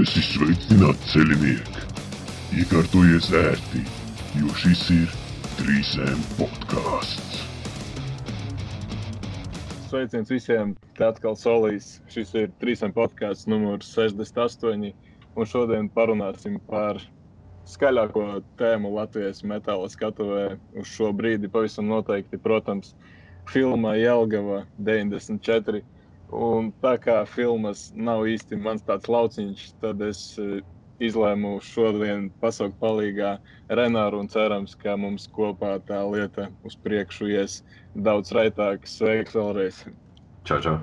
esi sveicināts ceļinieki! Iekārtojies ērti, jo šis ir trīsēm podkāsts. Sveiciens visiem! Te atkal solīs. Šis ir trīsēm podkāsts numurs 68. Un šodien parunāsim par skaļāko tēmu Latvijas metāla skatuvē uz šo brīdi. Pavisam noteikti, protams, filma Jelgava 94 Un tā kā filmas nav īsti mans tāds lauciņš, tad es e, izlēmu šodien pasaukt palīgā Renāru un cerams, ka mums kopā tā lieta uz priekšu ies daudz raitāk. Sveiks vēlreiz! Čau, čau!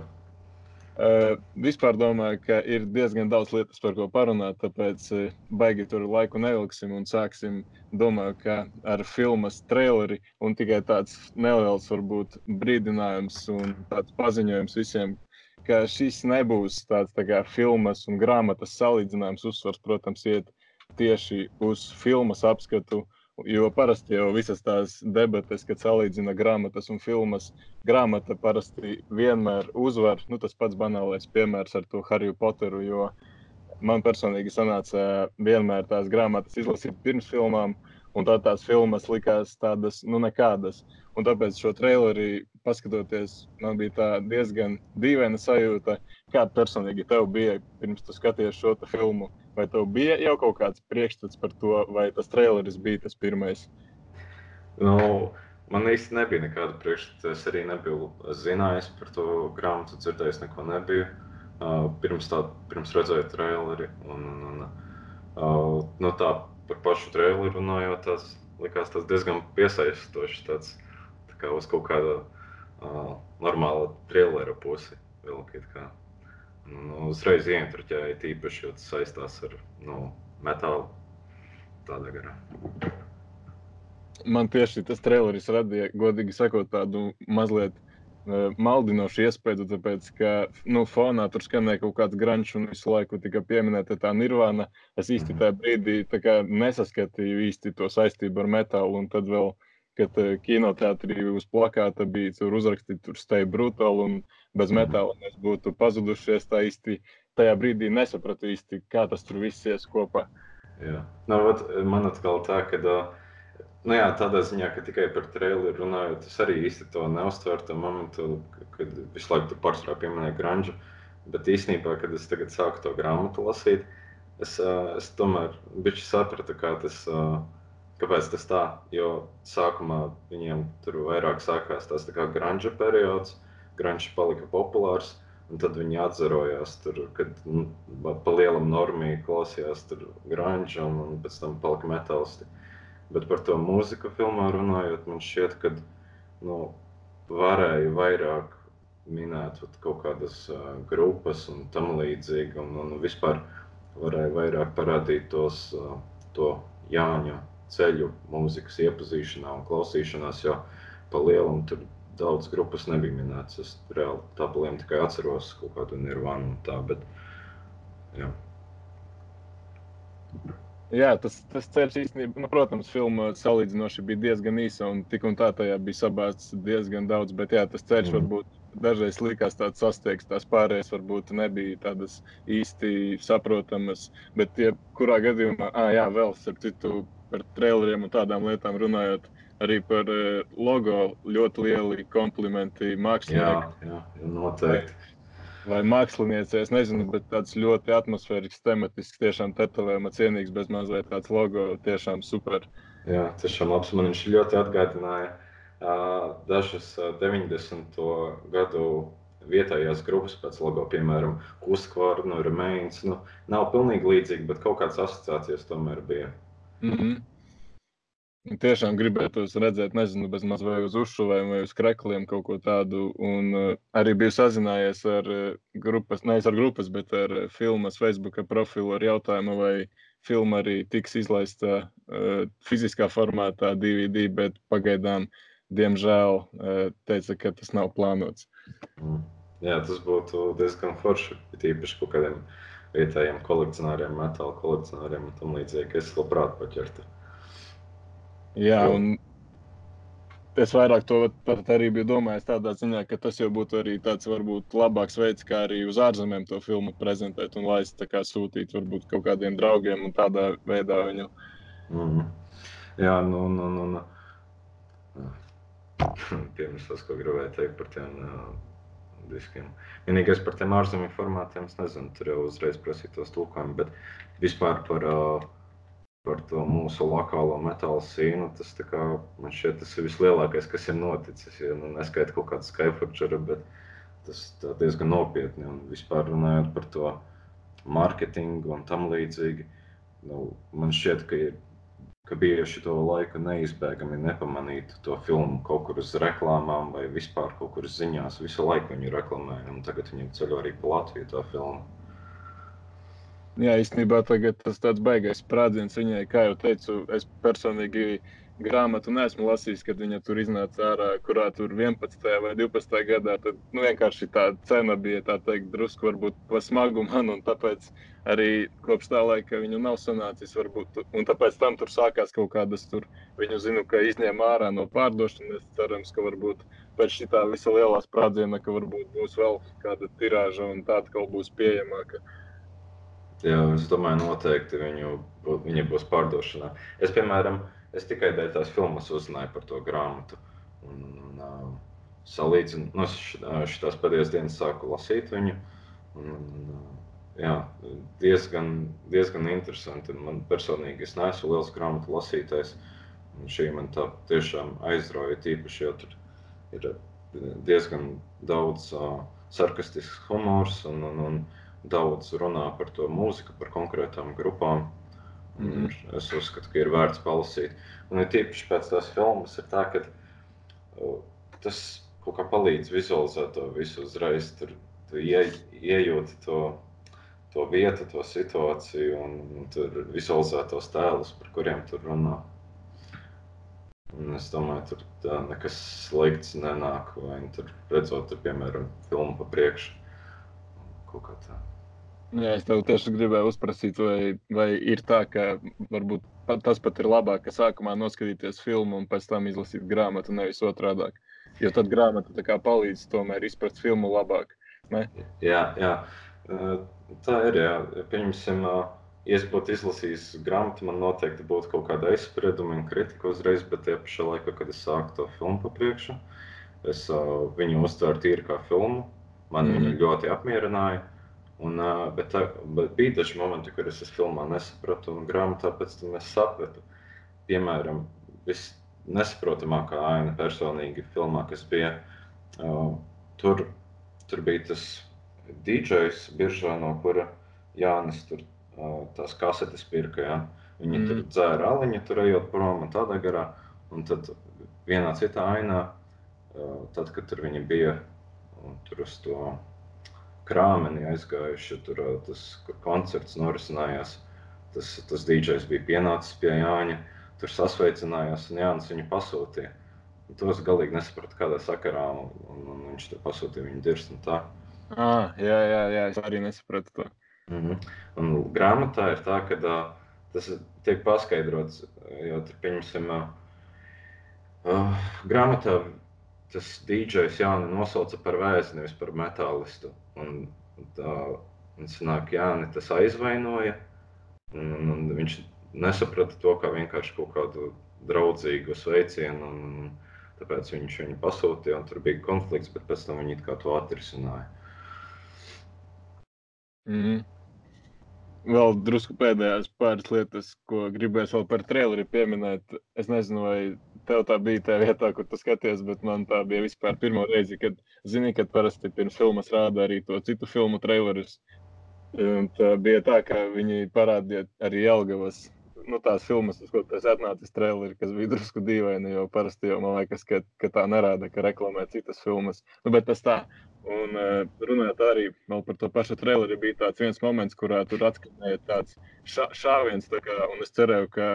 Uh, vispār domāju, ka ir diezgan daudz lietas, par ko parunāt, tāpēc uh, baigi tur laiku nevilksim un sāksim. Domāju, ka ar filmas traileri un tikai tāds neliels, varbūt, brīdinājums un tāds paziņojums visiem, ka šis nebūs tāds tā kā filmas un grāmatas salīdzinājums. Uzsvars, protams, iet tieši uz filmas apskatu. Jo parasti jau visas tās debates, kad salīdzina grāmatas un filmas, grāmata parasti vienmēr uzvar. Nu, tas pats banālais piemērs ar to Harry Potteru. Jo man personīgi sanāca vienmēr tās grāmatas izlasīt pirms filmām, un tā tās filmas likās tādas, nu, nekādas. Un tāpēc šo traileri paskatoties, man bija diezgan dīvaina sajūta, kāda personīgi tev bija pirms tu skaties šo filmu. Vai tev bija jau kaut kāds priekšstats par to, vai tas traileris bija tas pirmais? Nu, man īsti nebija nekāda priekšstata. Es arī nebiju zinājis par to grāmatu, dzirdējis neko nebiju. Uh, pirms, tā, pirms redzēju traileri. Un, un, un, uh, no tā par pašu traileru runājot, tas likās tas diezgan piesaistošs. Tāds, tā kā uz kaut kāda uh, normāla trailera pusi. Kā, nu, uzreiz ieinteresēja, tīpaši, jo tas saistās ar nu, metālu. Tādā garā. Man tieši tas traileris radīja, godīgi sakot, tādu mazliet maldinošu iespēju, tāpēc, ka nu, fonā tur skanēja kaut kāds grunts un visu laiku tika pieminēta tā nirvana. Es īsti tajā brīdī nesaskatīju īsti to saistību ar metālu. Un tad vēl, kad kinoteātrī uz plakāta bija tur uzrakstīts, tur stay brutal un bez metāla mēs būtu pazudušies. Tā īsti tajā brīdī nesapratu īsti, kā tas tur viss ies kopā. Jā, nu, vat, man atkal tā, ka. Uh Nu jā, tādā ziņā, ka tikai par traileru runājot, es arī īsti to neuztveru. Tā momentu, kad visu laiku tur pārsvarā pieminēja grunge. Bet īstenībā, kad es tagad sāku to grāmatu lasīt, es, es tomēr sapratu, kā tas, kāpēc tas tā. Jo sākumā viņiem tur vairāk sākās tas grunge periods, grunge palika populārs. Un tad viņi atzarojās, tur, kad nu, pa lielam normī klausījās grunge, un, un pēc tam palika metālisti. Bet par to mūziku filmā runājot, man šķiet, ka nu, varēja vairāk minēt kaut kādas uh, grupas un tam līdzīgi. Un, un vispār varēja vairāk parādīt tos, uh, to Jāņa ceļu mūzikas iepazīšanā un klausīšanās, jo pa lielam tur daudz grupas nebija minētas. Es reāli tā pa lielam tikai atceros kaut kādu nirvānu un tā, bet jā. Jā, tas, tas ceļš īstenībā, nu, protams, filma salīdzinoši bija diezgan īsa un tik un tā tajā bija sabāzts diezgan daudz. Bet jā, tas ceļš mm. varbūt dažreiz likās tāds sasteigts, tās pārējās varbūt nebija tādas īsti saprotamas. Bet, ja kurā gadījumā, ah, jā, vēl starp citu par traileriem un tādām lietām runājot, arī par logo ļoti lieli komplimenti māksliniekiem. Jā, jā, noteikti vai mākslinieci, es nezinu, bet tāds ļoti atmosfērisks, tematisks, tiešām tetovējuma cienīgs, bez mazliet tāds logo, tiešām super. Jā, tiešām labs. Man viņš ļoti atgādināja uh, dažas uh, 90. gadu vietējās grupas pēc logo, piemēram, Kuskvārdu, no Remains. Nu, nav pilnīgi līdzīgi, bet kaut kādas asociācijas tomēr bija. Mm -hmm. Tiešām gribētos redzēt, nezinu, bez maz vai uz uzšuvēm vai uz krekliem kaut ko tādu. Un uh, arī biju sazinājies ar uh, grupas, nevis ar grupas, bet ar uh, filmas Facebook profilu ar jautājumu, vai filma arī tiks izlaista uh, fiziskā formātā DVD, bet pagaidām, diemžēl, uh, teica, ka tas nav plānots. Mm. Jā, tas būtu diezgan forši, tīpaši kaut kādiem vietējiem kolekcionāriem, metāla kolekcionāriem un tam līdzīgi. Es labprāt paķertu. Jā, un es vairāk to arī biju domājis tādā ziņā, ka tas jau būtu arī tāds varbūt labāks veids, kā arī uz ārzemēm to filmu prezentēt un laist, kā sūtīt varbūt kaut kādiem draugiem un tādā veidā viņu. Mm. Jā, nu, nu, nu, nu. Pirms tas, ko gribēju teikt par tiem uh, diskiem. Vienīgais par tiem ārzemju formātiem, es nezinu, tur jau uzreiz prasītos tulkojumu, bet vispār par par to mūsu lokālo metāla sīnu. Tas kā, man šķiet, tas ir vislielākais, kas ir noticis. Ja, nu, Neskaidrs kaut kāda Skyforger, bet tas diezgan nopietni. Un vispār runājot par to mārketingu un tam līdzīgi, nu, man šķiet, ka, ir, ka bieži to laiku neizbēgami nepamanīt to filmu kaut kur uz reklāmām vai vispār kaut kur ziņās. Visu laiku viņu reklamēja, un tagad viņi ceļo arī pa Latviju to filmu. Jā, īstenībā tas tāds baigais sprādziens viņai, kā jau teicu, es personīgi grāmatu neesmu lasījis, kad viņa tur iznāca ārā, kurā tur 11. vai 12. gadā. Tad nu, vienkārši tā cena bija tā teikt, drusku varbūt pa smagu man, un tāpēc arī kopš tā laika viņu nav sanācis. Varbūt, un tāpēc tam tur sākās kaut kādas tur, viņu zinu, ka izņēma ārā no pārdošanas. Cerams, ka varbūt pēc šī visa lielā sprādziena, ka varbūt būs vēl kāda tirāža un tāda kaut būs pieejamāka. Jā, es domāju, noteikti viņu, viņa būs pārdošanā. Es, piemēram, es tikai dēļ tās filmas uzzināju par to grāmatu. Un, un, uh, salīdzinu, nu, es šīs pēdējās dienas sāku lasīt viņu. Un, un, jā, diezgan, diezgan interesanti. Man personīgi es neesmu liels grāmatu lasītājs. Un šī man tā tiešām aizrauja. Tīpaši, jo tur ir diezgan daudz uh, sarkastisks humors. Un, un, un, daudz runā par to mūziku, par konkrētām grupām. Mm -hmm. Es uzskatu, ka ir vērts palasīt. Un ir tīpaši pēc tās filmas, ir tā, ka uh, tas kaut kā palīdz vizualizēt to visu uzreiz. Tur tu ie, iejūti to, to vietu, to situāciju un, un tur vizualizēt tos tēlus, par kuriem tur runā. Un es domāju, tur tā nekas slikts nenāk. Vai tur redzot, tur, piemēram, filmu pa priekšu. Kaut kā tā. Jā, es tev tieši gribēju uzprasīt, vai, vai ir tā, ka varbūt tas pat ir labāk, ka sākumā noskatīties filmu un pēc tam izlasīt grāmatu, nevis otrādi. Jo tad grāmata palīdz tomēr izprast filmu labāk. Ne? Jā, jā, tā ir. Jā. Pieņemsim, ja es būtu izlasījis grāmatu, man noteikti būtu kaut kāda aizsprieduma un kritika uzreiz, bet tie pašā laikā, kad es sāku to filmu pa priekšu, es viņu uztvēru tīri kā filmu. Man mm. viņa ļoti apmierināja. Un, bet, tā, bet bija daži momenti, kur es filmā nesapratu, un grāmatā pēc tam es sapratu. Piemēram, viss nesaprotamākā aina personīgi filmā, kas bija. Uh, tur, tur bija tas DJs, biržā, no kura Jānis tur uh, tās kasetes pirka. Ja? Viņi mm. tur dzēra aliņu, tur ejot prom un tādā garā. Un tad vienā citā ainā, uh, tad, kad tur viņi bija tur uz to krāmenī aizgājuši. Tur tas koncerts norisinājās. Tas, tas DJs bija pienācis pie Jāņa. Tur sasveicinājās un Jānis viņu pasūtīja. Un to es galīgi nesapratu, kādā sakarā un, un, un viņš tur pasūtīja viņu dirstu. Ah, jā, jā, jā, es arī nesapratu to. Mm -hmm. Un grāmatā ir tā, ka uh, tas tiek paskaidrots, jo tur, pieņemsim, uh, uh, grāmatā tas DJs Jānis nosauca par vēzi, nevis par metālistu. Un, tā, un sanāk, Jāni tas aizvainoja. Un, un, un viņš nesaprata to kā vienkārši kaut kādu draudzīgu sveicienu. Un, un, tāpēc viņš viņu pasūtīja, un tur bija konflikts, bet pēc tam viņi to atrisināja. Mm -hmm. Vēl drusku pēdējās pāris lietas, ko gribēju vēl par traileri pieminēt. Es nezinu, vai tev tā bija tā vietā, kur tu skaties, bet man tā bija vispār pirmā reize, kad zini, ka parasti pirms filmas rāda arī to citu filmu trailerus. Un tā bija tā, ka viņi parādīja arī Jelgavas. Nu, tās filmas, uz kuras atnācis traileri, kas bija drusku dīvaini, jo parasti jau man liekas, ka, ka tā nerāda, ka reklamē citas filmas. Nu, bet tas tā. Un runājot arī par to pašu traileri, bija tāds viens moments, kurā tur atskanēja tāds šā, šāviens. Tā kā, un es cerēju, ka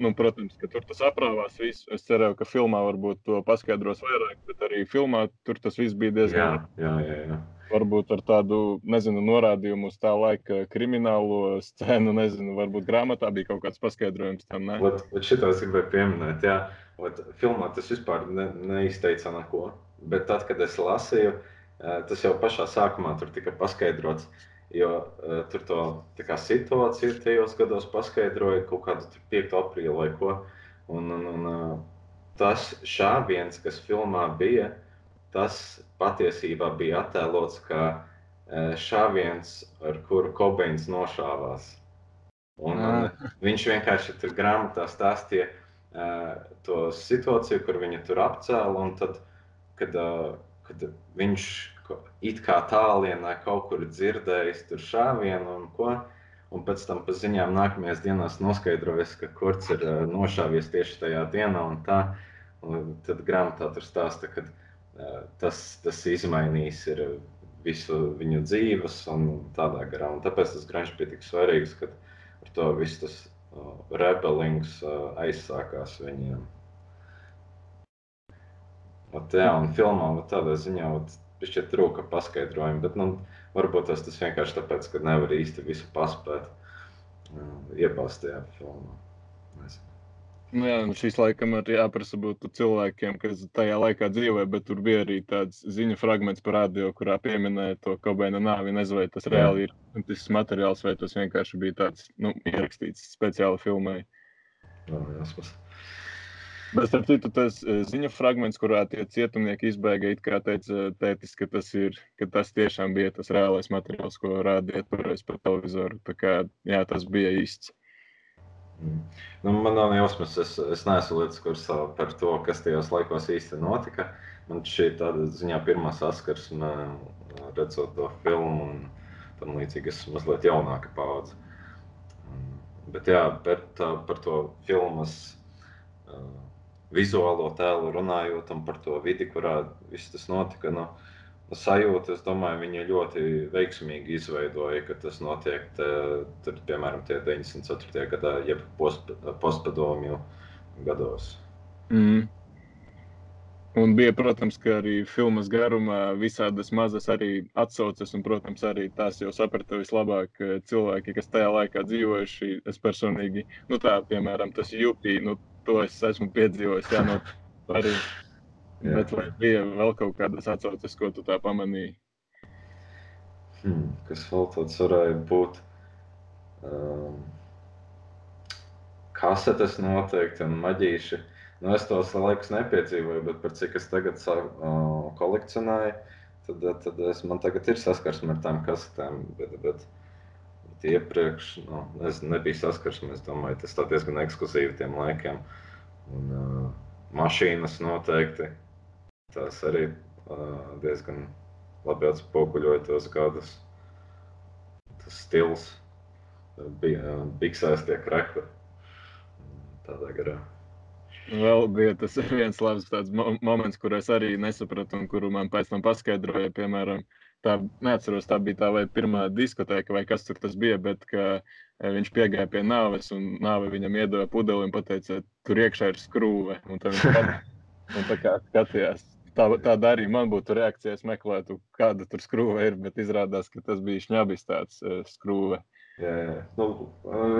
nu, protams, ka tur tas aprāvās. Visu. Es cerēju, ka filmā varbūt to paskaidros vairāk, bet arī filmā tur tas viss bija diezgan. Jā, jā, jā. jā. Varbūt ar tādu, nezinu, norādījumu uz tā laika kriminālo scēnu, nezinu, varbūt grāmatā bija kaut kāds paskaidrojums tam. Ne? Ot, šito es gribēju pieminēt, jā. Ot, filmā tas vispār ne, neizteica neko. Bet tad, kad es lasīju, tas jau pašā sākumā tur tika paskaidrots. Jo uh, tur to kā, situāciju tajos gados paskaidroja kaut kādu 5. aprīli vai ko. Un, un, un, uh, tas šāviens, kas filmā bija, tas patiesībā bija attēlots kā uh, šāviens, ar kuru Kobeins nošāvās. Un, un, viņš vienkārši tur grāmatā stāstīja uh, to situāciju, kur viņa tur apcēla. Un tad, kad, uh, kad viņš it kā tālienā kaut kur dzirdējis tur šāvienu un ko. Un pēc tam pa ziņām nākamajās dienās noskaidrojas, ka kurds ir uh, nošāvies tieši tajā dienā. Un tā, un tad grāmatā tur stāsta, ka uh, tas, tas izmainīs visu viņu dzīves un tādā garā. Un tāpēc tas grāmatā bija tik svarīgs, ka ar to viss tas uh, rebelings uh, aizsākās viņiem. Ot, jā, un filmā tādā ziņā ot, Šķiet, trūka paskaidrojumi, bet nu, varbūt tas, tas vienkārši tāpēc, ka nevar īsti visu paspēt uh, iepāst tajā filmā. Nezinu. Nu jā, šīs laikam ir jāprasa būt cilvēkiem, kas tajā laikā dzīvoja, bet tur bija arī tāds ziņu fragments par radio, kurā pieminēja to Kobeina nāvi. Nezinu, vai tas reāli ir tas materiāls, vai tas vienkārši bija tāds nu, ierakstīts speciāli filmai. Jā, jāspēc. Bet, starp citu, tas eh, ziņu fragments, kurā tie cietumnieki izbēga, it kā teica tētis, ka tas, ir, ka tas tiešām bija tas reālais materiāls, ko rādīja toreiz pa televizoru. Tā kā, jā, tas bija īsts. Mm. Nu, man nav jausmas, es, es neesmu līdz kursā par to, kas tajos laikos īsti notika. Man šī tāda ziņā pirmā saskarsme, redzot to filmu un tam līdzīgi, es mazliet jaunāka paudze. Bet jā, tā, par to filmas uh, vizuālo tēlu runājot un par to vidi, kurā viss tas notika. Nu, sajūta, es domāju, viņi ļoti veiksmīgi izveidoja, ka tas notiek, te, tur, piemēram, 94. gadā, jeb post, postpadomju gados. Mm. Un bija, protams, arī filmas garumā visādas mazas arī atsauces, un, protams, arī tās jau saprata vislabāk cilvēki, kas tajā laikā dzīvojuši. Es personīgi, nu tā, piemēram, tas jūpī, nu to es esmu piedzīvojis. Jā, no, arī. Jā. Bet vai bija vēl kaut kādas atsauces, ko tu tā pamanīji? Hmm, kas vēl tāds varēja būt? Um, kasetes noteikti un maģīši. Nu, es tos laikus nepiedzīvoju, bet par cik es tagad uh, kolekcionēju, tad, tad es, man tagad ir saskarsme ar tām kasetēm. Bet, bet, iepriekš nu, nebija saskarsme. Es domāju, tas ir diezgan ekskluzīvi tiem laikiem. Un, uh, mašīnas noteikti tās arī uh, diezgan labi atspoguļoja tos gadus. Tas stils bija uh, biksēs tie krekli tādā garā. Vēl bija tas viens labs moments, kur es arī nesapratu, un kuru man pēc tam paskaidroja. Piemēram, tā, neatceros, tā bija tā vai pirmā diskoteka, vai kas tur bija, bet ka, e, viņš piegāja pie nāves, un nāve viņam iedeva pudeli un teica, tur iekšā ir skrūve. Un pat, un tā kā skatījās. Tā, tāda arī man būtu reakcija, es meklētu, kāda tur skrūve ir, bet izrādās, ka tas bija šņabis tāds uh, skrūve. Jā, jā. Nu,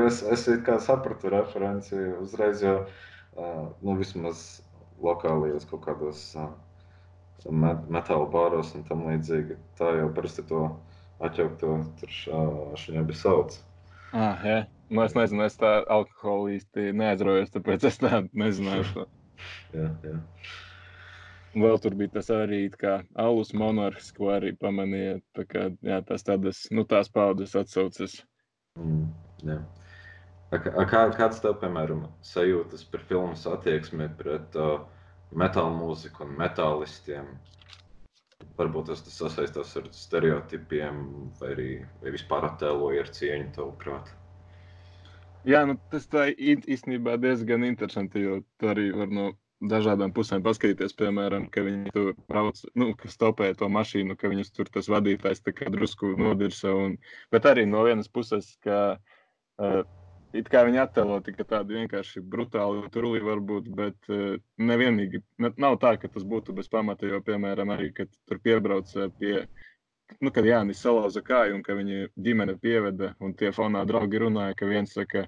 es, es kā sapratu referenci uzreiz, jo uh, nu, vismaz lokālajos kaut kādos uh, metāla bāros un tam līdzīgi. Tā jau parasti to atjaukto šādu bija sauc. Ah, jā. Nu, es nezinu, es tā alkoholu īsti neaizraujos, tāpēc es tādu nezināju. To. jā, jā. Vēl tur bija tas arī kā alus monarhs, ko arī pamanīja. Tā kā, jā, tas tādas, nu, tās paudzes atsaucas. Mm, jā. A, kā, kāds tev, piemēram, sajūtas par filmas attieksmi pret uh, metāla mūziku un metālistiem. Varbūt tas, tas sasaistās ar stereotipiem, vai arī vai vispār attēloja ar cieņu, tavuprāt. Jā, nu, tas tā īstenībā diezgan interesanti, jo tu arī var no dažādām pusēm paskatīties, piemēram, ka viņi tur brauc, nu, ka stopē to mašīnu, ka viņus tur tas vadītājs tā kā drusku nodirsa. Un, bet arī no vienas puses, ka uh, it kā viņi attēlo tikai tādu vienkārši brutālu turli varbūt, bet uh, nevienīgi ne, nav tā, ka tas būtu bez pamata, jo, piemēram, arī, kad tur piebrauc pie, nu, kad Jānis salauza kāju un ka viņa ģimene pieveda un tie fonā draugi runāja, ka viens saka,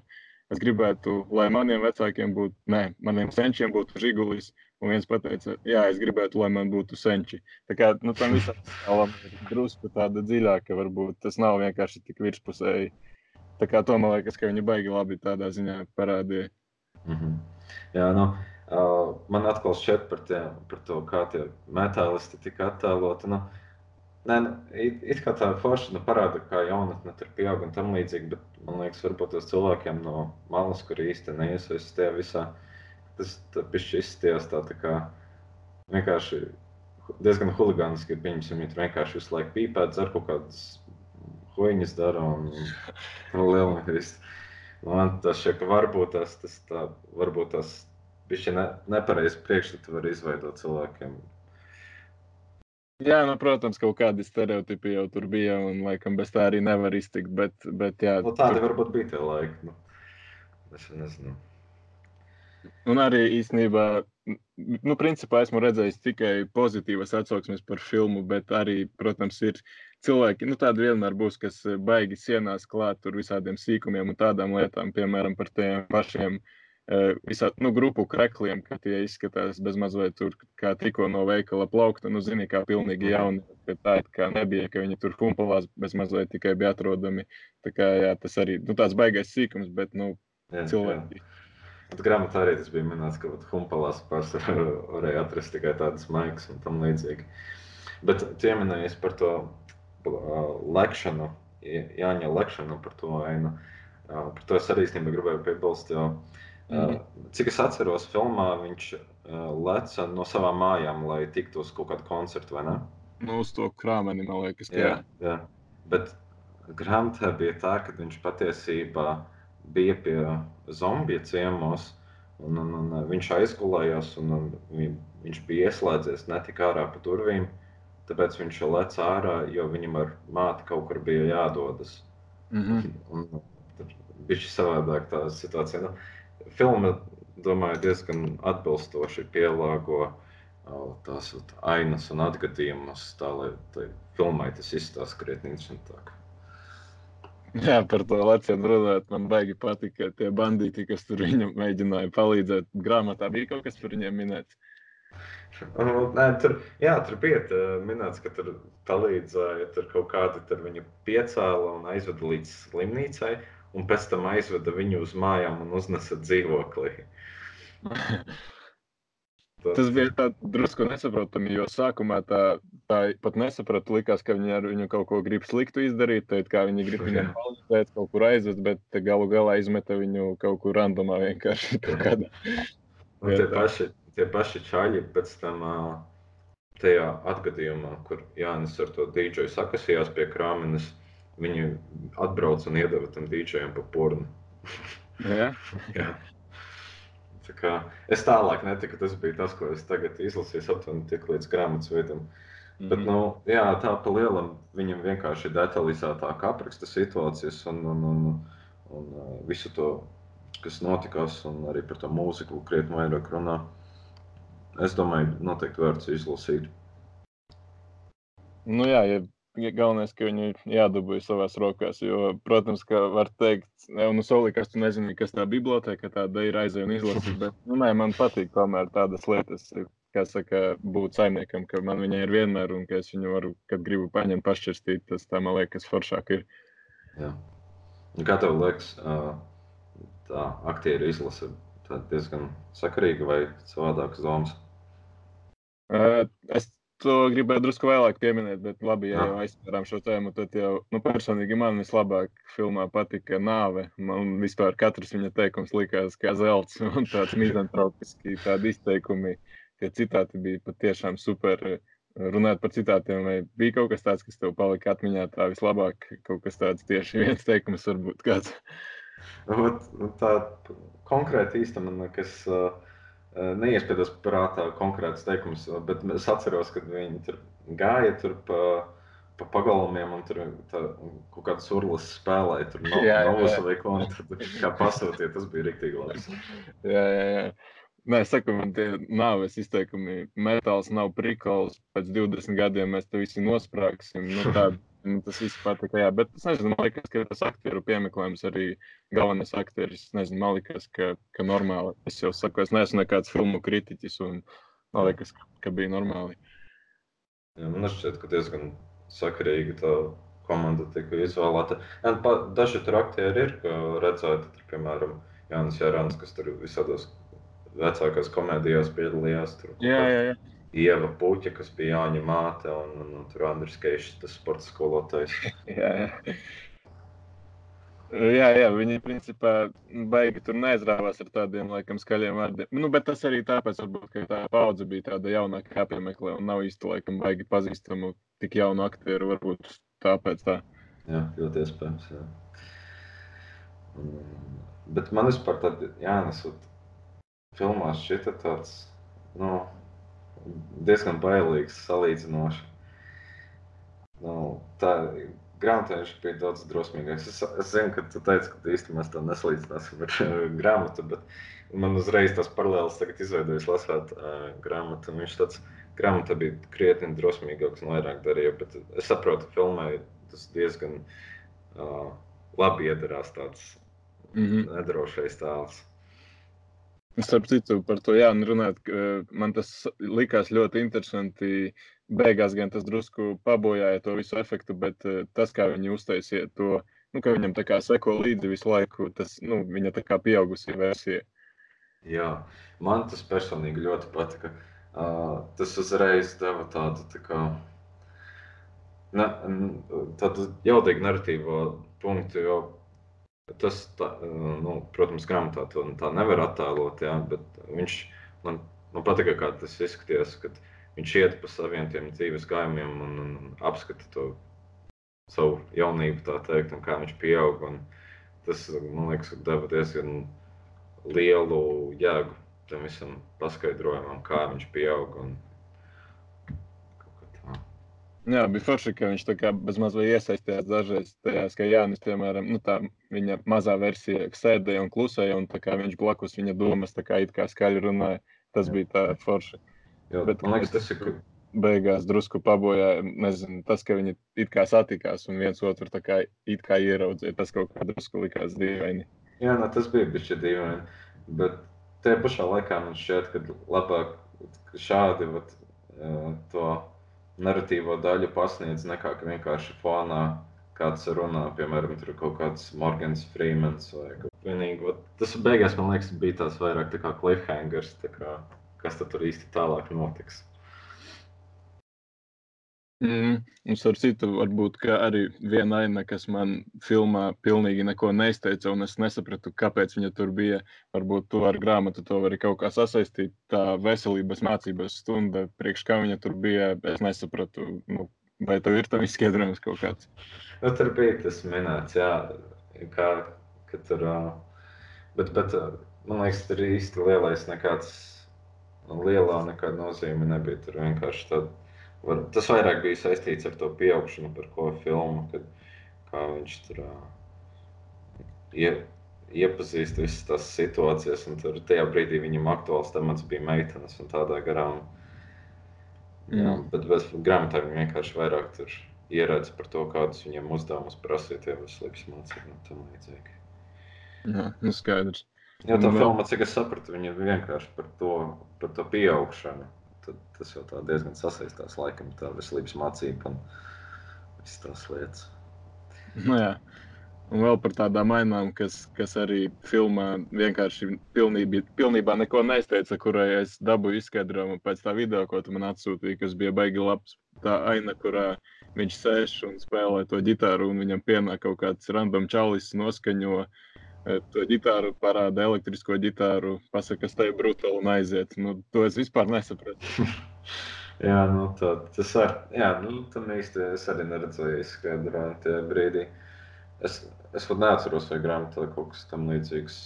es gribētu, lai maniem vecākiem būtu, nē, maniem senčiem būtu žigulis, un viens pateica, jā, es gribētu, lai man būtu senči. Tā kā, nu, tam visam ir drusku tāda dziļāka, varbūt tas nav vienkārši tik virspusēji. Uh, Tā kā to man liekas, ka viņi baigi labi tādā ziņā parādīja. Mm -hmm. Jā, nu, uh, man atkal šķiet par, tie, par to, kā tie metālisti tika attēloti. Nu, Nē, nu, it, it kā tā forša nu, parāda, kā jaunatne tur pieaug un tam līdzīgi, bet man liekas, varbūt tos cilvēkiem no malas, kur īsti neiesaistās tajā visā, tas pišķi izstījās tā, tā kā vienkārši diezgan huligāniski, pieņemsim, ja tur vienkārši visu laiku pīpēt, dzer kaut kādas ko viņas dara. Un, un lielākais. Man tas šķiet, ka varbūt tas, tas, tā, varbūt tas bija ne, nepareizs priekšstats, var izveidot cilvēkiem. Jā, nu, protams, kaut kādi stereotipi jau tur bija, un laikam bez tā arī nevar iztikt. Bet, bet, jā, nu, tādi tur... varbūt bija tie laiki. Nu, es nezinu. Un arī īstenībā, nu, principā esmu redzējis tikai pozitīvas atsauksmes par filmu, bet arī, protams, ir cilvēki, nu, tādi vienmēr būs, kas eh, baigi sienās klāt tur visādiem sīkumiem un tādām lietām, piemēram, par tiem pašiem eh, visā, nu, grupu krekliem, ka tie izskatās bez mazliet tur, kā tikko no veikala plaukta, nu, zini, kā pilnīgi jauni, ka tā kā nebija, ka viņi tur humpalās bez mazliet tikai bija atrodami. Tā kā, jā, tas arī, nu, tāds baigais sīkums, bet, nu, jā, cilvēki. Jā. Bet grāmatā arī tas bija minēts, ka humpalās pārsvarā varēja atrast tikai tādas maigas un tam līdzīgi. Bet tu pieminējies par to lekšanu, Jāņa lekšanu par to ainu. Par to es arī īstenībā gribēju piebilst. Jo, mm. Cik es atceros, filmā viņš leca no savām mājām, lai tiktu uz kaut kādu koncertu, vai ne? Nu, uz to krāmeni, man liekas, jā. jā. jā. Bet grāmatā bija tā, ka viņš patiesībā bija pie zombiju ciemos, un, un, un viņš aizgulējās, un, un viņš bija ieslēdzies, netika ārā pa durvīm. Uh, Tāpēc viņš lec ārā, jo viņam ar māti kaut kur bija jādodas. Mm -hmm. un, tad bija šī savādāk tā situācija. Nu, filma, domāju, diezgan atbilstoši pielāgo tās ainas un atgadījumus, tā lai tai filmai tas izstāsta krietni interesantāk. Jā, par to Latviju runājot, man baigi patika tie bandīti, kas tur viņam mēģināja palīdzēt. Grāmatā bija kaut kas par viņiem minēts. Nē, tur, jā, tur bija tā, minēts, ka tur palīdzēja tur kaut kādi tur viņu piecēla un aizveda līdz slimnīcai, un pēc tam aizveda viņu uz mājām un uznesa dzīvoklī. Tas bija tā drusku nesaprotami, jo sākumā tā, tā pat nesapratu. Likās, ka viņi ar viņu kaut ko grib sliktu izdarīt, tad kā viņi grib viņam palīdzēt, kaut kur aizvest, bet galu galā izmeta viņu kaut kur randomā vienkārši. Un tie paši, tie paši čaļi pēc tam tajā atgadījumā, kur Jānis ar to dīdžeju sakasījās pie krāmenes, viņi atbrauc un iedeva tam dīdžejam pa pornu. Ja? Jā. Tā kā, es tālāk netiku, tas bija tas, ko es tagad izlasīju, aptuveni tik līdz grāmatas veidam. Mm -hmm. Bet, nu, jā, tā pa lielam viņam vienkārši detalizētāk apraksta situācijas un, un, un, un, un visu to, kas notikās, un arī par to mūziku krietni vairāk runā es domāju, noteikti vērts izlasīt. Nu, jā, ja galvenais, ka viņi jādabūja savās rokās. Jo, protams, ka var teikt, nu, solī, kas tu nezini, kas tā biblioteka tāda ir aizēja un izlasīt. Bet, nu, nē, man patīk tomēr tādas lietas, kā saka, būt saimniekam, ka man viņa ir vienmēr un ka es viņu varu, kad gribu paņemt, pašķirstīt. Tas tā man liekas foršāk ir. Jā. Kā tev liekas, tā aktieri izlase diezgan sakarīga vai savādākas domas? Es to gribēju drusku vēlāk pieminēt, bet labi, ja jau aizsvērām šo tēmu, tad jau nu, personīgi man vislabāk filmā patika nāve. Man vispār katrs viņa teikums likās kā zelts un tāds mizantropiski tādi izteikumi. Tie citāti bija patiešām super. Runāt par citātiem, vai bija kaut kas tāds, kas tev palika atmiņā tā vislabāk, kaut kas tāds tieši viens teikums varbūt kāds. Nu, tā konkrēti īstenībā, kas uh, neiespējas prātā konkrēts teikums, bet es atceros, kad viņi tur gāja tur pa, pa pagalmiem, un tur tā, kaut kāds urlis spēlēja, tur nav jā, novus vai ko, un tad kā pasūtīja, tas bija riktīgi labs. Jā, jā, jā. Nē, es saku, man tie nāves izteikumi, metāls nav prikols, pēc 20 gadiem mēs te visi nosprāgsim. Nu, tā, nu, tas viss patika, jā, bet es nezinu, man liekas, ka tas aktieru piemeklējums arī galvenais aktieris, nezinu, man liekas, ka, ka normāli. Es jau saku, es neesmu nekāds filmu kritiķis, un man liekas, ka, ka bija normāli. Jā, man šķiet, ka diezgan sakarīgi tā komanda tika izvēlēta. Nu, pa- Daži tur aktieri ir, ko redzēti, tur, piemēram, Jānis Jārāns, kas tur visādos vecākās komēdijās piedalījās. Tur, Jā, jā, jā. Ieva Puķa, kas bija Jāņa māte, un, un, un tur Andris Keišs, tas sporta skolotājs. jā, jā. Jā, jā, viņi principā baigi tur neizrāvās ar tādiem laikam skaļiem vārdiem. Nu, bet tas arī tāpēc, varbūt, ka tā paudze bija tāda jaunāka, jāpiemeklē, un nav īsti laikam baigi pazīstamu tik jaunu aktieru, varbūt tāpēc tā. Jā, ļoti iespējams. Jā. Bet man vispār tāda Jānis filmās šķita tāds nu, diezgan bailīgs salīdzinoši. Nu, tā grāmatā viņš bija daudz drosmīgāks. Es, es zinu, ka tu teici, ka īstenībā mēs to nesalīdzināsim ar uh, grāmatu, bet man uzreiz tas paralēls tagad izveidojas lasot uh, grāmatu. Viņš tāds grāmatā bija krietni drosmīgāks un vairāk darīja, bet es saprotu, ka filmai tas diezgan uh, labi iedarās tāds Mm -hmm. nedrošais tēls. Starp citu, par to Jānu runāt, ka man tas likās ļoti interesanti. Beigās gan tas drusku pabojāja to visu efektu, bet eh, tas, kā viņi uztaisīja to, nu, ka viņam tā kā seko līdzi visu laiku, tas, nu, viņa tā kā pieaugusī versija. Jā, man tas personīgi ļoti patika. Uh, tas uzreiz deva tādu tā kā, ne, tādu jaudīgu narratīvo punktu, jo tas, tā, nu, protams, grāmatā to tā nevar attēlot, jā, bet viņš man, man patika, kā tas izskatījās, kad viņš iet pa saviem tiem dzīves gājumiem un, un apskata to savu jaunību, tā teikt, un kā viņš pieaug. Un tas, man liekas, deva diezgan lielu jēgu tam visam paskaidrojumam, kā viņš pieaug. Un... Jā, bija forši, ka viņš tā kā bezmaz vai iesaistījās dažreiz tajās, ka Jānis, piemēram, nu, tā viņa mazā versija sēdēja un klusēja, un tā kā viņš blakus viņa domas tā kā it kā skaļi runāja. Tas bija tā forši. Jo, Bet- man liekas, tas ir. ka- Beigās drusku pabojāja, nezinu, tas, ka viņi it kā satikās un viens otru tā kā it kā ieraudzīja, tas kaut kā drusku likās dīvaini. Jā, nu, tas bija bijis dīvaini. Bet tajā pašā laikā man šķiet, ka labāk šādi vat, eh, to narratīvo daļu pasniedz nekā vienkārši fonā kāds runā, piemēram, tur kaut kāds Morgans Freemans vai kaut kas vienīgi. vat, Tas beigās, man liekas, bija tās vairāk tā kā cliffhangers, tā kā, kas tad tur īsti tālāk notiks. Mm, un ar citu, varbūt arī viena aina, kas man filmā pilnīgi neko neizteica, un es nesapratu, kāpēc viņa tur bija. Varbūt to ar grāmatu to var kaut kā sasaistīt. Tā veselības mācības stunda, priekš kā viņa tur bija, es nesapratu. Nu, vai tev ir tam izskaidrojums kaut kāds? Nu, tur bija tas minēts, jā, kā, ka tur. Bet, bet man liekas, tur īsti lielais nekāds, lielā nekāda nozīme nebija. Tur vienkārši tad, var, tas vairāk bija saistīts ar to pieaugšanu, par ko filmu, kad kā viņš tur ie, iepazīst visas tās situācijas, un tur tajā brīdī viņam aktuāls temats bija meitenes un tādā garā. Un, jā, Mm. bet bez grāmatā viņi vienkārši vairāk tur ieredz par to, kādus viņiem uzdevumus prasīt, ja veselības mācību un tam līdzīgi. Jā, nu skaidrs. Jo tā Un filma, cik es sapratu, viņa vienkārši par to, par to pieaugšanu. Tad tas jau diezgan sasaistās laikam, tā veselības mācība un visas tās lietas. Nu, jā. Un vēl par tādām ainām, kas, kas arī filmā vienkārši pilnībā, pilnībā neko neizteica, kurai es dabūju izskaidrojumu pēc tā video, ko tu man atsūtīji, kas bija baigi labs. Tā aina, kurā viņš sēž un spēlē to ģitāru, un viņam pienāk kaut kāds random čalis, noskaņo eh, to ģitāru, parāda elektrisko ģitāru, pasaka, kas te ir brutāli un aiziet. Nu, to es vispār nesapratu. Jā, nu, tā, tas ar, jā, nu, tam īsti es arī neredzēju izskaidrojumu tajā brīdī. Es, es pat neatceros, vai grāmatā kaut kas tam līdzīgs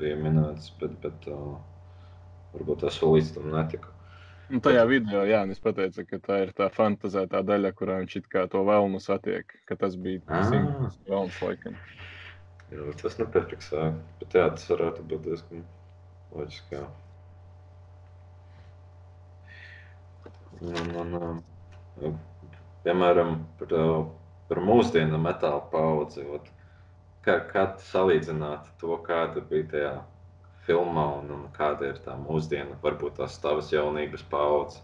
bija minēts, bet, bet o, varbūt es vēl līdz tam netiku. Un tajā video Jānis pateica, ka tā ir tā fantazētā daļa, kurā viņš it kā to vēlmu satiek, ka tas bija tas Ah. īstais vēlms laikam. Jā, tas nepafiksēja. Bet jā, tas varētu būt diezgan loģiski. Jā. Un, un, un, piemēram, par, uh, par mūsdienu metāla paudzi. ot, Kā, kā tu salīdzinātu to, kāda bija tajā filmā un, un kāda ir tā mūsdiena, varbūt tās tavas jaunības paudze?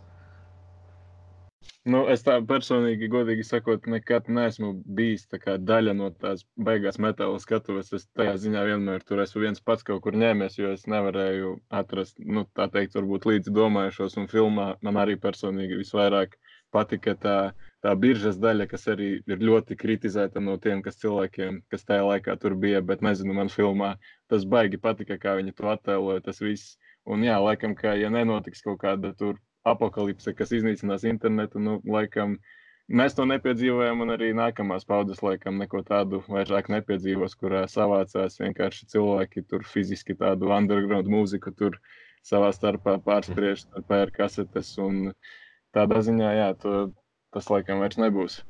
Nu, es tā personīgi, godīgi sakot, nekad neesmu bijis daļa no tās beigās metāla skatuves. Es tajā ziņā vienmēr tur esmu viens pats kaut kur ņēmies, jo es nevarēju atrast, nu, tā teikt, varbūt līdzi domājušos. Un filmā man arī personīgi visvairāk patika tā, tā biržas daļa, kas arī ir ļoti kritizēta no tiem kas cilvēkiem, kas tajā laikā tur bija. Bet nezinu, man filmā tas baigi patika, kā viņi to attēloja, tas viss. Un jā, laikam, ka ja nenotiks kaut kāda tur apakalipse, kas iznīcinās internetu, nu, laikam, mēs to nepiedzīvojam, un arī nākamās paudzes laikam neko tādu vairāk nepiedzīvos, kurā savācās vienkārši cilvēki tur fiziski tādu underground mūziku tur savā starpā pārspriež, pēr kasetes, un tādā ziņā, jā, to, tas laikam vairs nebūs.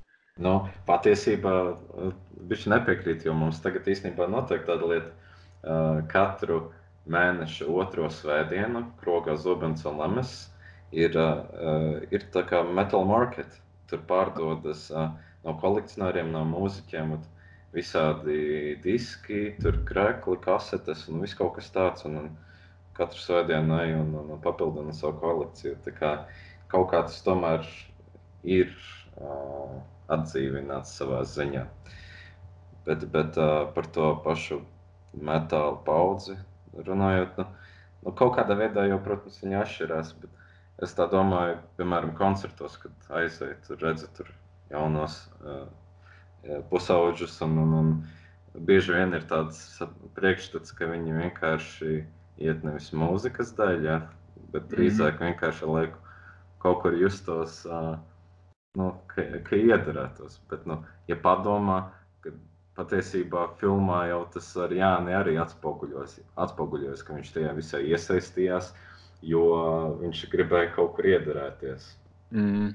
Nu, patiesībā viņš nepiekrīt, jo mums tagad īstenībā notiek tāda lieta. Uh, katru mēneša otro svētdienu, krogā Zubens un Lemes, ir, uh, ir tā kā metal market. Tur pārdodas uh, no kolekcionāriem, no mūziķiem, visādi diski, tur krēkli, kasetes un viss kaut kas tāds. Un, un katru svētdienu ej un, un, un papildina savu kolekciju. Tā kā kaut kā tas tomēr ir uh, atdzīvināts savā ziņā. Bet, bet uh, par to pašu metāla paudzi runājot, nu, nu, kaut kādā veidā jau, protams, viņi atšķirās. Bet es tā domāju, piemēram, koncertos, kad aiziet, tur redzat tur jaunos uh, pusauģus. Un, un, un bieži vien ir tāds priekšstats, ka viņi vienkārši iet nevis mūzikas daļā, bet drīzāk mm -hmm. vienkārši lai kaut kur justos, uh, nu, ka, ka iedarētos. Bet, nu, ja padomā, ka patiesībā filmā jau tas ar Jāni arī atspoguļojas, atspoguļojas ka viņš tajā visā iesaistījās, jo viņš gribēja kaut kur iedarēties. Mm.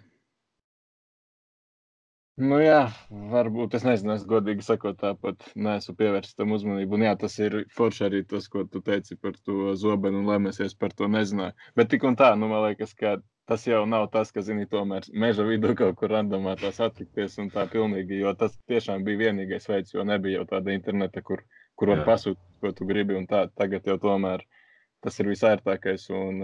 Nu, jā, varbūt es nezinu, es godīgi sakot, tāpat neesmu pievērsis tam uzmanību. Un, jā, tas ir forši arī tas, ko tu teici par to zobenu un lemēsies par to nezināju. Bet tik un tā, nu, man liekas, ka tas jau nav tas, ka, zini, tomēr meža vidū kaut kur randomā tā satikties un tā pilnīgi, jo tas tiešām bija vienīgais veids, jo nebija jau tāda interneta, kur, kur var pasūtīt, ko tu gribi, un tā tagad jau tomēr tas ir visērtākais, un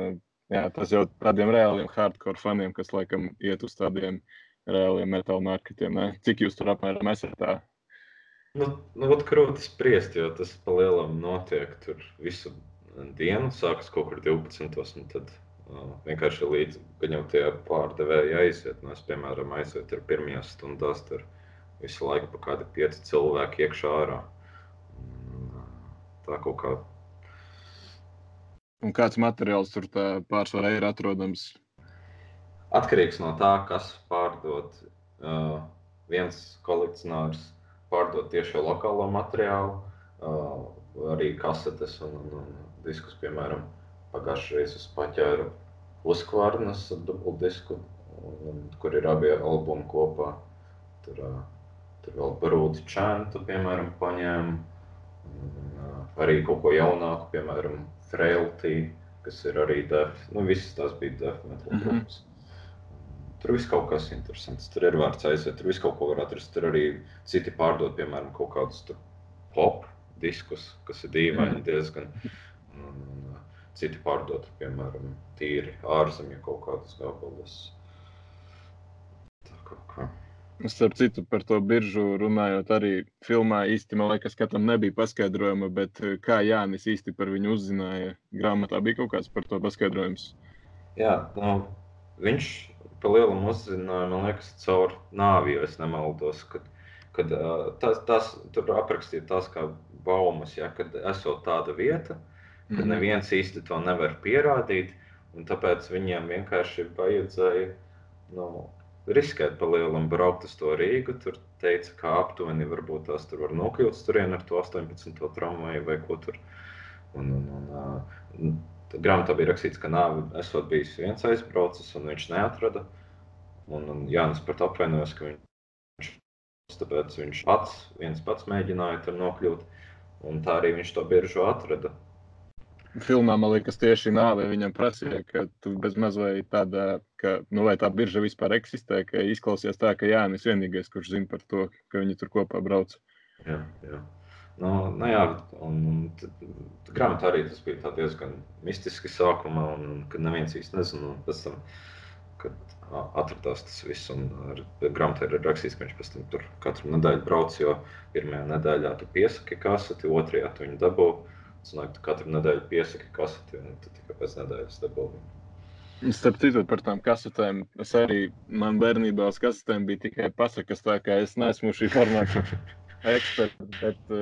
jā, tas jau tādiem reāliem hardcore faniem, kas laikam iet uz tādiem reāliem metāla marketiem, ne? Cik jūs tur apmēram esat tā? Nu, nu vat krūti spriest, jo tas pa lielam notiek tur visu dienu, sākas kaut kur 12, un tad vienkārši līdz gan jau tie pārdevēji aiziet. Nu, es, piemēram, aizietu ar pirmajās stundās, tur visu laiku pa kādi pieci cilvēki iekšā ārā. Tā kaut kā. Un kāds materiāls tur pārsvarā ir atrodams? Atkarīgs no tā, kas pārdod. Uh, viens kolekcionārs pārdod tieši lokālo materiālu, uh, arī kasetes un, un, un diskus, piemēram. Pagājušajā reizē es paķēru Uskvarnas dubultdisku, kur ir abi albumi kopā. Tur, tur vēl Brūti Čantu, piemēram, paņēmu. Arī kaut ko jaunāku, piemēram, Frailty, kas ir arī def. Nu, visas tās bija metal grupas. Mm -hmm. Tur viss kaut kas interesants. Tur ir vērts aiziet, tur viss kaut ko var atrast. Tur arī citi pārdod, piemēram, kaut kādus pop diskus, kas ir dīvaini mm. diezgan. Un, citi pārdot, piemēram, tīri ārzemju kaut kādas gabalus. Tā kaut kā. Starp citu, par to biržu runājot, arī filmā īsti, man liekas, katram nebija paskaidrojuma, bet kā Jānis īsti par viņu uzzināja, grāmatā bija kaut kāds par to paskaidrojums. Jā, nu, viņš pa lielam uzzināja, man liekas, caur nāvi, ja es nemaldos, kad, kad tas, tas tur aprakstīja tās kā baumas, ja, kad esot tāda vieta, kad neviens īsti to nevar pierādīt. Tāpēc viņiem vienkārši vajadzēja nu, riskēt pa lielam, braukt uz to Rīgu. Tur teica, ka aptuveni varbūt tās tur var nokļūt turien ar to 18. tramvaju vai ko tur. Un, un, un, grāmatā bija rakstīts, ka nāve esot bijis viens aizbraucis, un viņš neatrada. Un, un Jānis par to apvainojas, ka viņš, tāpēc viņš pats, viens pats mēģināja tur nokļūt, un tā arī viņš to biežu atrada. Filmā man liekas, tieši nāve viņam prasīja, ka tu bez mazliet tāda, ka, nu, vai tā birža vispār eksistē, ka izklausījās tā, ka Jānis vienīgais, kurš zina par to, ka viņi tur kopā brauc. Jā, jā. Nu, nu jā, un, un grāmatā arī tas bija diezgan mistiski sākumā, un, un kad neviens īsti nezina, un pēc tam, kad atradās tas viss, un ar grāmatā ir rakstīts, ka viņš pēc tam tur katru nedēļu brauc, jo pirmajā nedēļā tu piesaki kaseti, otrajā tu viņu dabū, sanāk, tu katru nedēļu piesaki kaseti, un tu tikai pēc nedēļas dabū viņu. Starp citu, par tām kasetēm. Es arī man bērnībā uz kasetēm bija tikai pasakas, tā kā es neesmu šī formāta eksperts. Bet,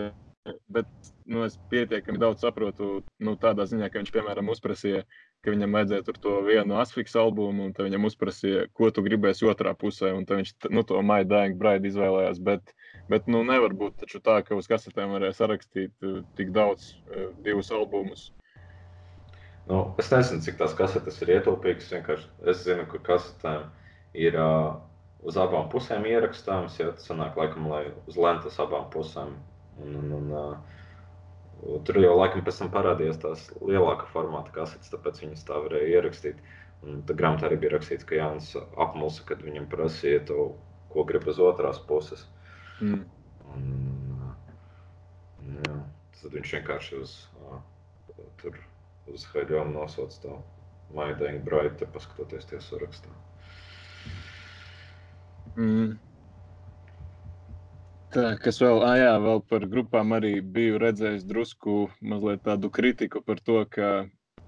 bet nu, es pietiekami daudz saprotu nu, tādā ziņā, ka viņš, piemēram, uzprasīja, ka viņam vajadzēja tur to vienu asfiks albumu, un viņam uzprasīja, ko tu gribēsi otrā pusē, un viņš nu, to My Dying Bride izvēlējās. Bet, bet nu, nevar būt tā, ka uz kasetēm varēja sarakstīt uh, tik daudz, uh, divus albumus. Nu, es nezinu, cik tās kasetes ir ietilpīgas. Es zinu, ka kasetēm ir uh, uz abām pusēm ierakstāms. Ja, tas sanāk, laikam, lai uz lentas abām pusēm Un, un, un, uh, tur jau laikam pēc tam parādījās tās lielāka formāta kasetes, tāpēc viņas tā varēja ierakstīt. Un tā grāmatā arī bija rakstīts, ka Jānis apmulsa, kad viņam prasīja to, ko grib uz otrās puses. Mm. Un, un, jā, tad viņš vienkārši uz, uh, tur, uz Haļomu nosauc to Maidēņu Braitu, paskatoties tiesu rakstā. Mm. Tā, kas vēl, ah, jā, vēl par grupām arī biju redzējis drusku mazliet tādu kritiku par to, ka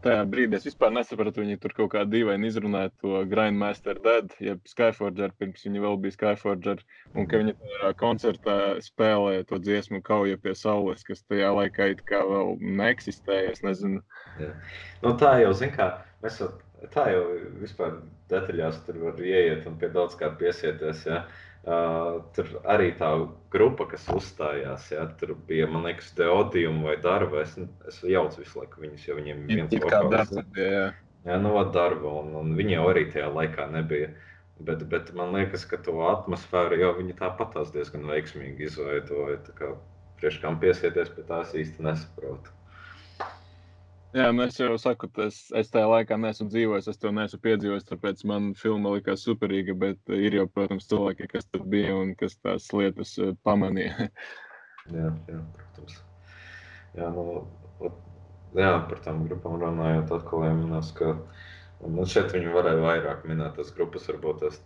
tajā brīdī es vispār nesapratu, viņi tur kaut kā dīvaini izrunāja to Grindmaster Dead, jeb Skyforger, pirms viņi vēl bija Skyforger, un ka viņi tajā koncertā spēlēja to dziesmu Kauja pie saules, kas tajā laikā it kā vēl neeksistēja, es nezinu. Jā. Nu, tā jau, zin kā, mēs jau, tā jau vispār detaļās tur var ieiet un pie daudz kā piesieties, jā. Ja? Uh, tur arī tā grupa, kas uzstājās, ja, tur bija, man liekas, Deodijum vai Darba. Es, es jaucu visu laiku viņus, jo viņiem ir viens vokāls. Jā, jā nu, Darba, un, un viņi jau arī tajā laikā nebija. Bet, bet man liekas, ka to atmosfēru jau viņi tāpat tās diezgan veiksmīgi izveidoja. Tā kā priekš kam piesieties pie tās īsti nesaprotu. Jā, es jau saku, es, es tajā laikā neesmu dzīvojis, es to neesmu piedzīvojis, tāpēc man filma likās superīga, bet ir jau, protams, cilvēki, kas tur bija un kas tās lietas eh, pamanīja. jā, jā, protams. Jā, nu, jā, par tām grupām runājot, atkal jāminās, ka nu, šeit viņi varēja vairāk minēt tas grupas, varbūt tas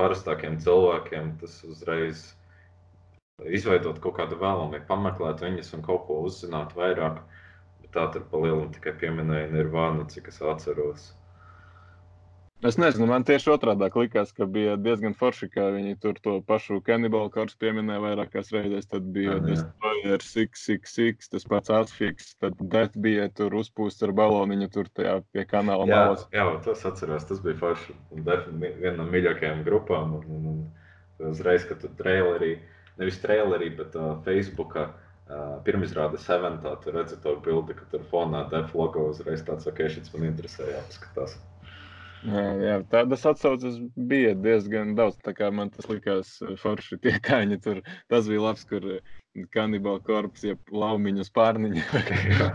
parastākiem cilvēkiem, tas uzreiz izveidot kaut kādu vēlamu, pameklēt viņas un kaut ko uzzināt vairāk tā tur pa lielam tikai pieminēja Nirvānu, cik es atceros. Es nezinu, man tieši otrādi likās, ka bija diezgan forši, ka viņi tur to pašu kanibālu kārtu pieminēja vairākās reizēs. Tad bija Destroyer 666, tas pats Asfiks, tad Death bija tur uzpūsts ar baloniņu tur tajā pie kanāla jā, malas. Jā, tas atceros, tas bija forši. Death viena no mīļākajām grupām. Un, un, un uzreiz, kad tu trailerī, nevis trailerī, bet uh, Facebookā pirmizrāde Seventā, tur redzi to bildi, ka tur fonā def logo uzreiz tāds, ok, šis man interesē, jāpaskatās. Jā, jā, tādas atsauces bija diezgan daudz. Man tas likās forši. Tie kāņi tur. Tas bija labs, kur kanibāla korpus, ja laumiņu spārniņu.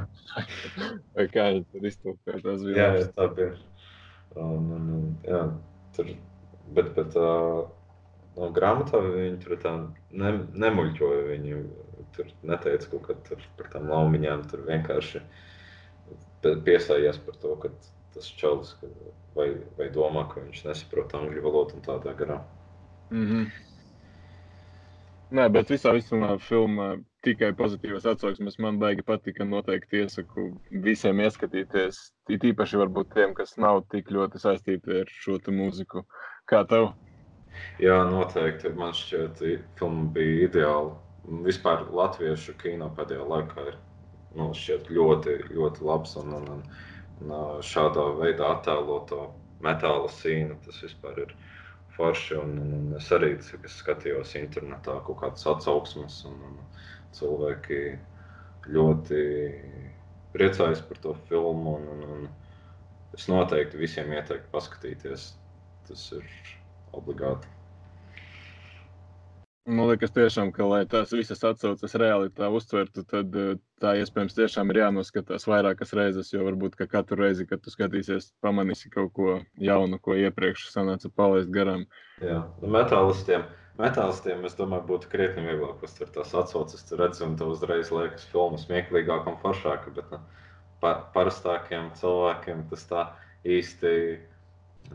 Vai kā viņi tur iztūkoja. Tas bija jā, labs. Jā, tā bija. Un, un, un, jā, tur, bet, bet uh, no grāmatā viņi tur tā ne, nemuļķoja. Viņi tur neteica kaut kā par tām laumiņām. Tur vienkārši piesājās par to, ka tas čalis vai, vai domā, ka viņš nesaprot angļu valodu un tādā garā. Mm -hmm. Nē, bet visā visumā filmā tikai pozitīvas atsauksmes. Man baigi patika. Noteikti iesaku visiem ieskatīties. It īpaši varbūt tiem, kas nav tik ļoti saistīti ar šo mūziku. Kā tev? Jā, noteikti. Man šķiet, ka filma bija ideāla vispār latviešu kino pēdējā laikā ir nu, ļoti, ļoti labs. Un, un, un, un šādā veidā attēloto metāla sīnu tas vispār ir forši. Un, un, un es arī es skatījos internetā kaut kādas atsauksmes, un, un cilvēki ļoti priecājos par to filmu. Un, un, un es noteikti visiem ieteiktu paskatīties. Tas ir obligāti. Man liekas, tiešām, ka, lai tās visas atsauces reāli tā uztvertu, tad eh, tā iespējams tiešām ir jānoskatās vairākas reizes. Jo varbūt katru reizi, kad tu skatīsies, pamanīsi kaut ko jaunu, ko iepriekš sanāca palaist garām. Jā, nu, metālistiem, metālistiem es domāju, būtu krietni vieglāk uztvert tās atsauces. Tur redzam, tu uzreiz liekas filmu smieklīgāk un foršāk, bet nu, pa, parastākiem cilvēkiem tas tā īsti.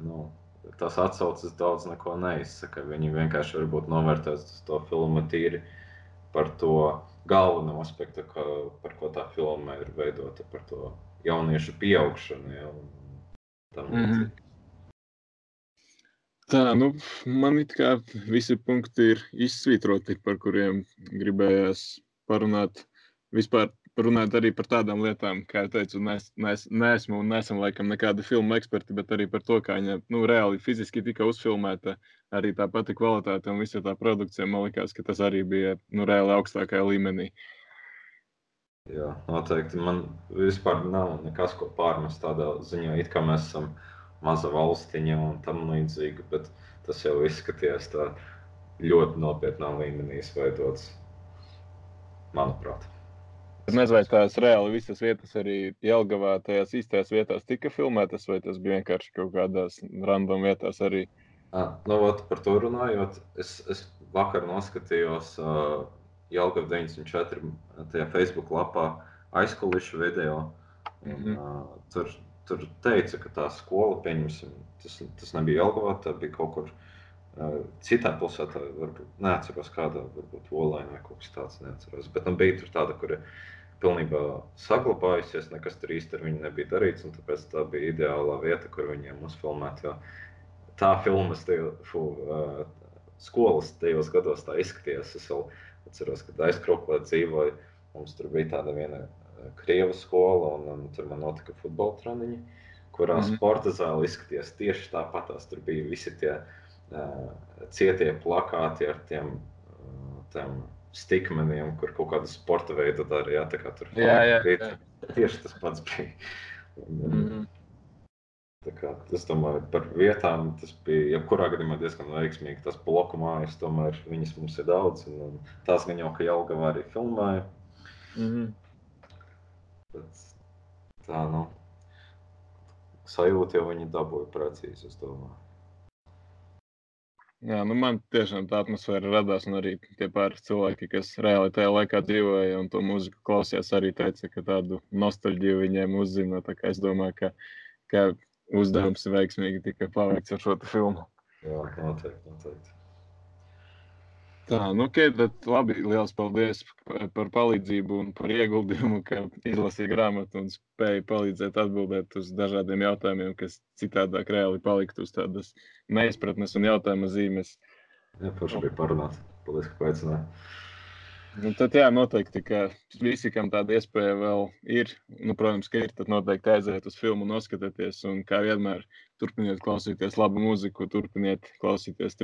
Nu, tās atsauces daudz neko neizsaka. Viņi vienkārši varbūt novērtēs to filmu tīri par to galveno aspektu, ka, par ko tā filma ir veidota, par to jauniešu pieaugšanu. Ja, mm -hmm. Tā, nu, man it kā visi punkti ir izsvītroti, par kuriem gribējās parunāt. Vispār runājot arī par tādām lietām, kā jau teicu, nes, nes, neesmu un nesam laikam nekādi filmu eksperti, bet arī par to, kā viņa nu, reāli fiziski tika uzfilmēta, arī tā pati kvalitāte un visa tā produkcija. Man liekas, ka tas arī bija nu, reāli augstākajā līmenī. Jā, noteikti. Man vispār nav nekas, ko pārmest tādā ziņā, it kā mēs esam maza valstiņa un tam līdzīgi, bet tas jau izskatījās tā ļoti nopietnā līmenī izveidots, manuprāt. Es nezinu, vai tās reāli visas vietas arī Jelgavā, tajās īstajās vietās tika filmētas, vai tas bija vienkārši kaut kādās random vietās arī. À, nu, ot, par to runājot, es, es vakar noskatījos uh, Jelgava 94. tajā Facebook lapā aizkulišu video. Un, mm -hmm. uh, tur, tur teica, ka tā skola, pieņemsim, tas, tas nebija Jelgavā, tā bija kaut kur citā pilsētā, varbūt neatceros kādā, varbūt Olainā kaut kas tāds, neatceros. Bet nu, bija tur tāda, kur pilnībā saglabājusies, nekas tur īsti ar viņu nebija darīts. Tāpēc tā bija ideālā vieta, kur viņiem uzfilmēt. Tā filmas, tie, fu, uh, skolas tajos gados tā izskatījās. Es vēl atceros, kad aizkroplē dzīvoju. Mums tur bija tāda viena krievu skola, un, un tur man notika futbola treniņi, kurā mm -hmm. sporta zāle izskatījās tieši tāpat. Tur bija visi tie uh, cietie plakāti ar tiem, tiem stikmeniem, kur kaut kādu sporta veidu darīja. Tā kā tur jā, jā, jā. tieši tas pats bija. Mm -hmm. Kā, es domāju, par vietām tas bija jebkurā gadījumā diezgan veiksmīgi. Tas bloku mājas, tomēr viņas mums ir daudz. Un, un tās gan jau, ka Jelgavā arī filmēja. Mm -hmm. Bet, tā, nu, sajūta jau viņi dabūja precīzi, es domāju. Jā, nu man tiešām tā atmosfēra radās, arī tie pāris cilvēki, kas reāli tajā laikā dzīvoja un to mūziku klausījās, arī teica, ka tādu nostalģiju viņiem uzzina. Es domāju, ka, ka uzdevums veiksmīgi tika paveikts ar šo filmu. Jā, noteikti, noteikti. Tā, nu, ok, tad labi. Lielas paldies par palīdzību un par ieguldījumu, ka izlasīja grāmatu un spēja palīdzēt atbildēt uz dažādiem jautājumiem, kas citādāk reāli paliktu uz tādas neizpratnes un jautājuma zīmes. Jā, paši bija parunāt. Paldies, ka paicinājāt. Nu, tad, jā, noteikti, ka visi, kam tāda iespēja vēl ir, nu, protams, ka ir, tad noteikti aiziet uz filmu, noskatieties. Un, kā vienmēr, turpiniet klausīties labu mūziku, turpiniet klausīties